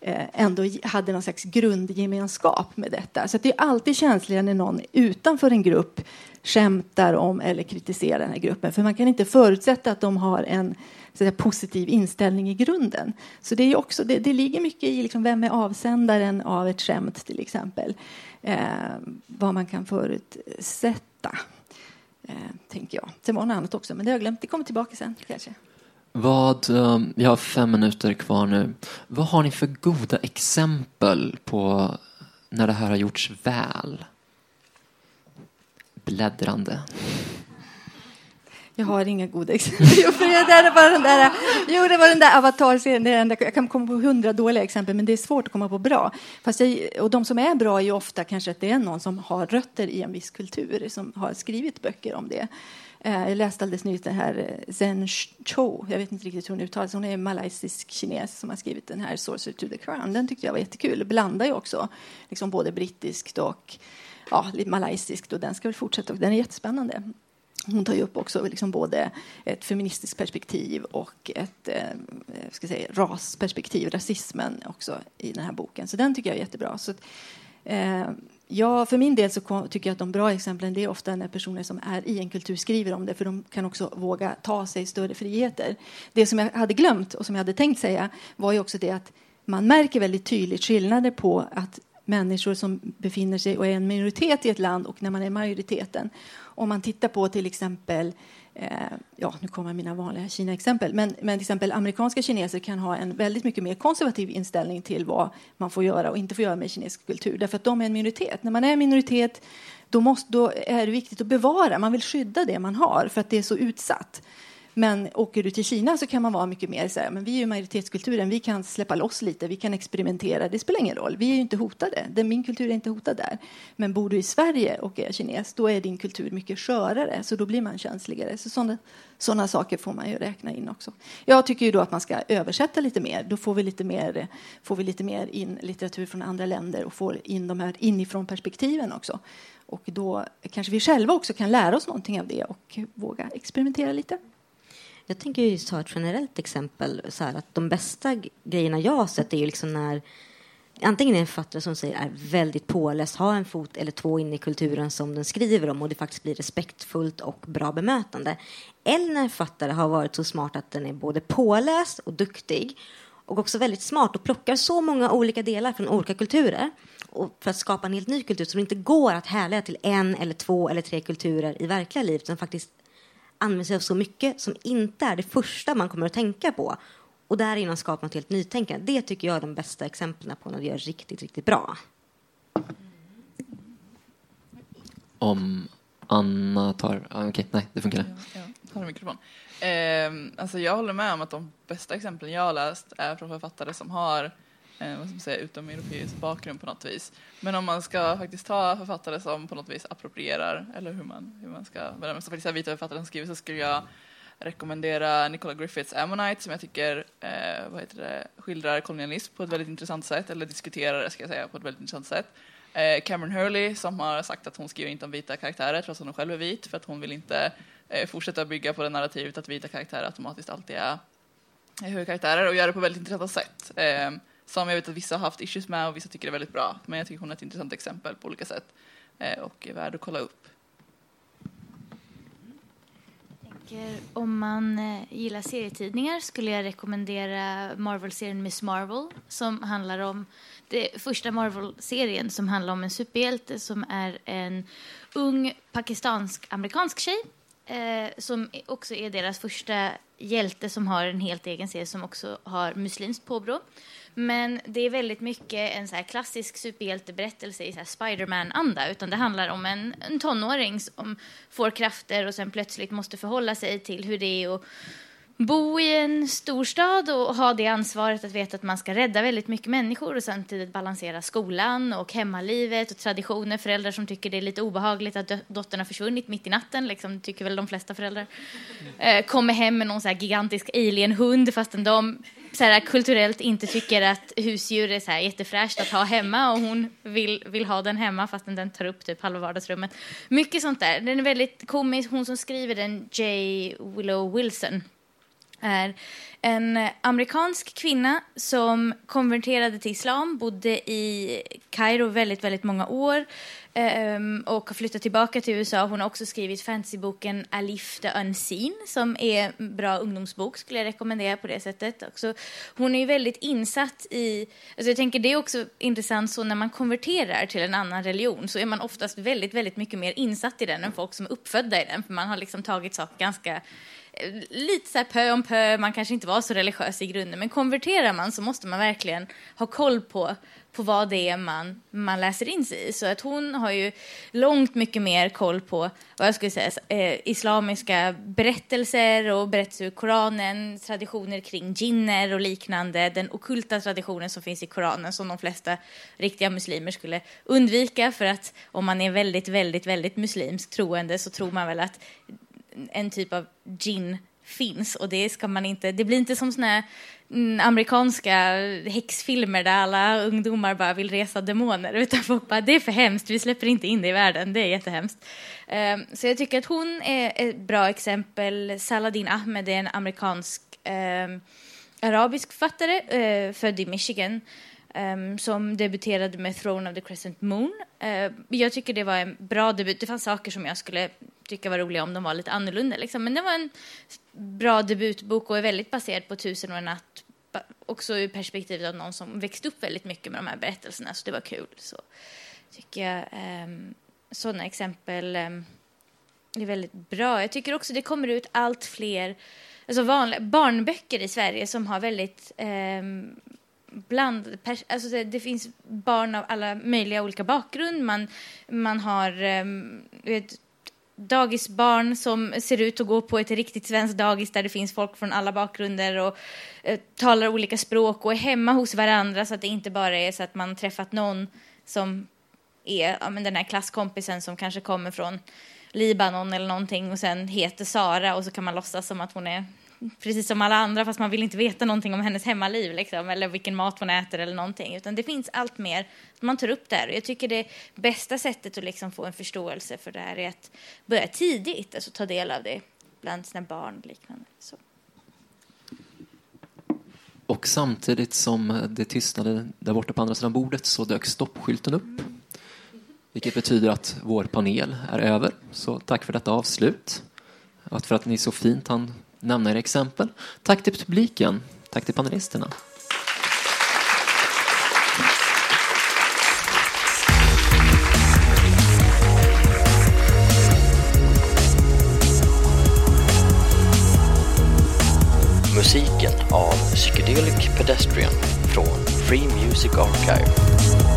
Eh, ändå hade någon slags grundgemenskap med detta. Så det är alltid känsligare när någon utanför en grupp skämtar om eller kritiserar den här gruppen. För man kan inte förutsätta att de har en säga, positiv inställning i grunden. Så det, är också, det, det ligger mycket i liksom, vem är avsändaren av ett skämt till exempel. Eh, vad man kan förutsätta, eh, tänker jag. Sen var något annat också, men det har jag glömt. Det kommer tillbaka sen kanske. Vad, ehm, jag har fem minuter kvar nu. Vad har ni för goda exempel på när det här har gjorts väl? Bläddrande. Jag har inga goda exempel. Jo, det var den där, jo, det var den där avatarserien. Det enda, Jag kan komma på hundra dåliga exempel, men det är svårt att komma på bra. Fast jag, och de som är bra är ju ofta kanske att det är någon som har rötter i en viss kultur, som har skrivit böcker om det. Eh, jag läste alldeles nyss den här eh, Zen Cho, jag vet inte riktigt hur hon uttalas, Hon är malaysisk kines som har skrivit den här Sorcerer to the Crown. Den tyckte jag var jättekul. Blandar ju också liksom både brittiskt och ja, lite malaysiskt och den ska väl fortsätta. och Den är jättespännande. Hon tar ju upp också liksom både ett feministiskt perspektiv och ett eh, eh ska säga, rasperspektiv, rasismen också i den här boken. Så den tycker jag är jättebra. Så, eh, ja, för min del så tycker jag att de bra exemplen det är ofta när personer som är i en kultur skriver om det för de kan också våga ta sig större friheter. Det som jag hade glömt och som jag hade tänkt säga var ju också det att man märker väldigt tydligt skillnader på att människor som befinner sig och är en minoritet i ett land och när man är majoriteten. Om man tittar på till exempel, eh, Eh, ja nu kommer mina vanliga Kina-exempel, men, men till exempel amerikanska kineser kan ha en väldigt mycket mer konservativ inställning till vad man får göra och inte får göra med kinesisk kultur, därför att de är en minoritet. När man är en minoritet då, måste, då är det viktigt att bevara, man vill skydda det man har för att det är så utsatt. Men åker du till Kina så kan man vara mycket mer så här, men vi är ju majoritetskulturen, vi kan släppa loss lite, vi kan experimentera, det spelar ingen roll, vi är ju inte hotade, min kultur är inte hotad där. Men bor du i Sverige och är kines, då är din kultur mycket skörare, så då blir man känsligare. Så sådana, sådana saker får man ju räkna in också. Jag tycker ju då att man ska översätta lite mer, då får vi lite mer, får vi lite mer in litteratur från andra länder och får in de här inifrån perspektiven också. Och då kanske vi själva också kan lära oss någonting av det och våga experimentera lite. Jag tänker just ta ett generellt exempel. Så här, att de bästa grejerna jag har sett är ju liksom när antingen är en författare som säger är väldigt påläst, har en fot eller två inne i kulturen som den skriver om och det faktiskt blir respektfullt och bra bemötande. Eller när en författare har varit så smart att den är både påläst och duktig och också väldigt smart och plockar så många olika delar från olika kulturer och för att skapa en helt ny kultur som inte går att härleda till en eller två eller tre kulturer i verkliga livet som faktiskt använder sig av så mycket som inte är det första man kommer att tänka på och därigenom skapa något helt nytänkande. Det tycker jag är de bästa exemplen på när det gör riktigt, riktigt bra. Om Anna tar... Ah, Okej, okay. nej, det funkar. Ja, ja, tar mikrofon. Eh, alltså jag håller med om att de bästa exemplen jag har läst är från författare som har eh, vad ska man säga, utomeuropeisk bakgrund på något vis. Men om man ska faktiskt ta författare som på något vis approprierar, eller hur man, hur man ska benämna, så faktiskt är vita författare som skriver så skulle jag rekommendera Nicola Griffiths Ammonite som jag tycker eh, vad heter det, skildrar kolonialism på ett väldigt intressant sätt, eller diskuterar det ska jag säga på ett väldigt intressant sätt. Eh, Cameron Hurley som har sagt att hon skriver inte om vita karaktärer trots att hon själv är vit för att hon vill inte eh, fortsätta bygga på det narrativet att vita karaktärer automatiskt alltid är högkaraktärer och gör det på väldigt intressanta sätt. Eh, som jag vet att vissa har haft issues med och vissa tycker är väldigt bra. Men jag tycker hon är ett intressant exempel på olika sätt eh, och är värd att kolla upp. om man eh, gillar serietidningar skulle jag rekommendera Marvel-serien Miss Marvel som handlar om det första Marvel-serien som handlar om en superhjälte som är en ung pakistansk-amerikansk tjej eh, som också är deras första hjälte som har en helt egen serie som också har muslimskt påbrå. Men det är väldigt mycket en så här klassisk superhjälteberättelse i Spiderman-anda. Utan det handlar om en, en tonåring som får krafter och sen plötsligt måste förhålla sig till hur det är att bo i en storstad och ha det ansvaret att veta att man ska rädda väldigt mycket människor och samtidigt balansera skolan och hemmalivet och traditioner. Föräldrar som tycker det är lite obehagligt att dottern har försvunnit mitt i natten, liksom, tycker väl de flesta föräldrar. Eh, kommer hem med någon så här gigantisk alienhund fastän de så här, kulturellt inte tycker att husdjur är så här jättefräscht att ha hemma och hon vill, vill ha den hemma fastän den tar upp typ halva vardagsrummet. Mycket sånt där. Den är väldigt komisk. Hon som skriver den, J. Willow Wilson, är en amerikansk kvinna som konverterade till islam, bodde i Kairo väldigt, väldigt många år Um, och har flyttat tillbaka till USA. Hon har också skrivit fantasyboken Alif the Unseen som är en bra ungdomsbok, skulle jag rekommendera på det sättet. Också, hon är ju väldigt insatt i... Alltså jag tänker det är också intressant så när man konverterar till en annan religion så är man oftast väldigt, väldigt mycket mer insatt i den än folk som är uppfödda i den. För man har liksom tagit saker ganska lite så här pö om pö, man kanske inte var så religiös i grunden, men konverterar man så måste man verkligen ha koll på, på vad det är man, man läser in sig i. Så att hon har ju långt mycket mer koll på vad jag skulle säga, eh, islamiska berättelser och berättelser ur Koranen, traditioner kring jinner och liknande, den okulta traditionen som finns i Koranen som de flesta riktiga muslimer skulle undvika för att om man är väldigt, väldigt, väldigt muslimsk troende så tror man väl att en typ av gin finns och det ska man inte, det blir inte som såna här mm, amerikanska häxfilmer där alla ungdomar bara vill resa demoner utan folk bara det är för hemskt, vi släpper inte in det i världen, det är jättehemskt. Um, så jag tycker att hon är ett bra exempel. Saladin Ahmed är en amerikansk um, arabisk författare, uh, född i Michigan um, som debuterade med Throne of the Crescent Moon. Uh, jag tycker det var en bra debut. Det fanns saker som jag skulle tycka var roliga om de var lite annorlunda. Liksom. Men det var en bra debutbok och är väldigt baserad på Tusen och en natt. Också ur perspektivet av någon som växte upp väldigt mycket med de här berättelserna, så det var kul. Så tycker jag ehm, um, sådana exempel um, är väldigt bra. Jag tycker också det kommer ut allt fler alltså vanliga, barnböcker i Sverige som har väldigt um, bland, alltså det, det, finns barn av alla möjliga olika bakgrund. Man, man har um, vet, dagisbarn som ser ut att gå på ett riktigt svenskt dagis där det finns folk från alla bakgrunder och eh, talar olika språk och är hemma hos varandra så att det inte bara är så att man träffat någon som är ja, men den här klasskompisen som kanske kommer från Libanon eller någonting och sen heter Sara och så kan man låtsas som att hon är precis som alla andra fast man vill inte veta någonting om hennes hemmaliv liksom, eller vilken mat hon äter eller någonting. Utan det finns allt mer man tar upp där. Och jag tycker det bästa sättet att liksom få en förståelse för det här är att börja tidigt, alltså ta del av det bland sina barn och liknande. Så. Och samtidigt som det tystnade där borta på andra sidan bordet så dök stoppskylten upp. Vilket betyder att vår panel är över. Så tack för detta avslut. Att för att ni så fint hann nämna era exempel. Tack till publiken. Tack till panelisterna. Musiken av Psychedelic Pedestrian från Free Music Archive.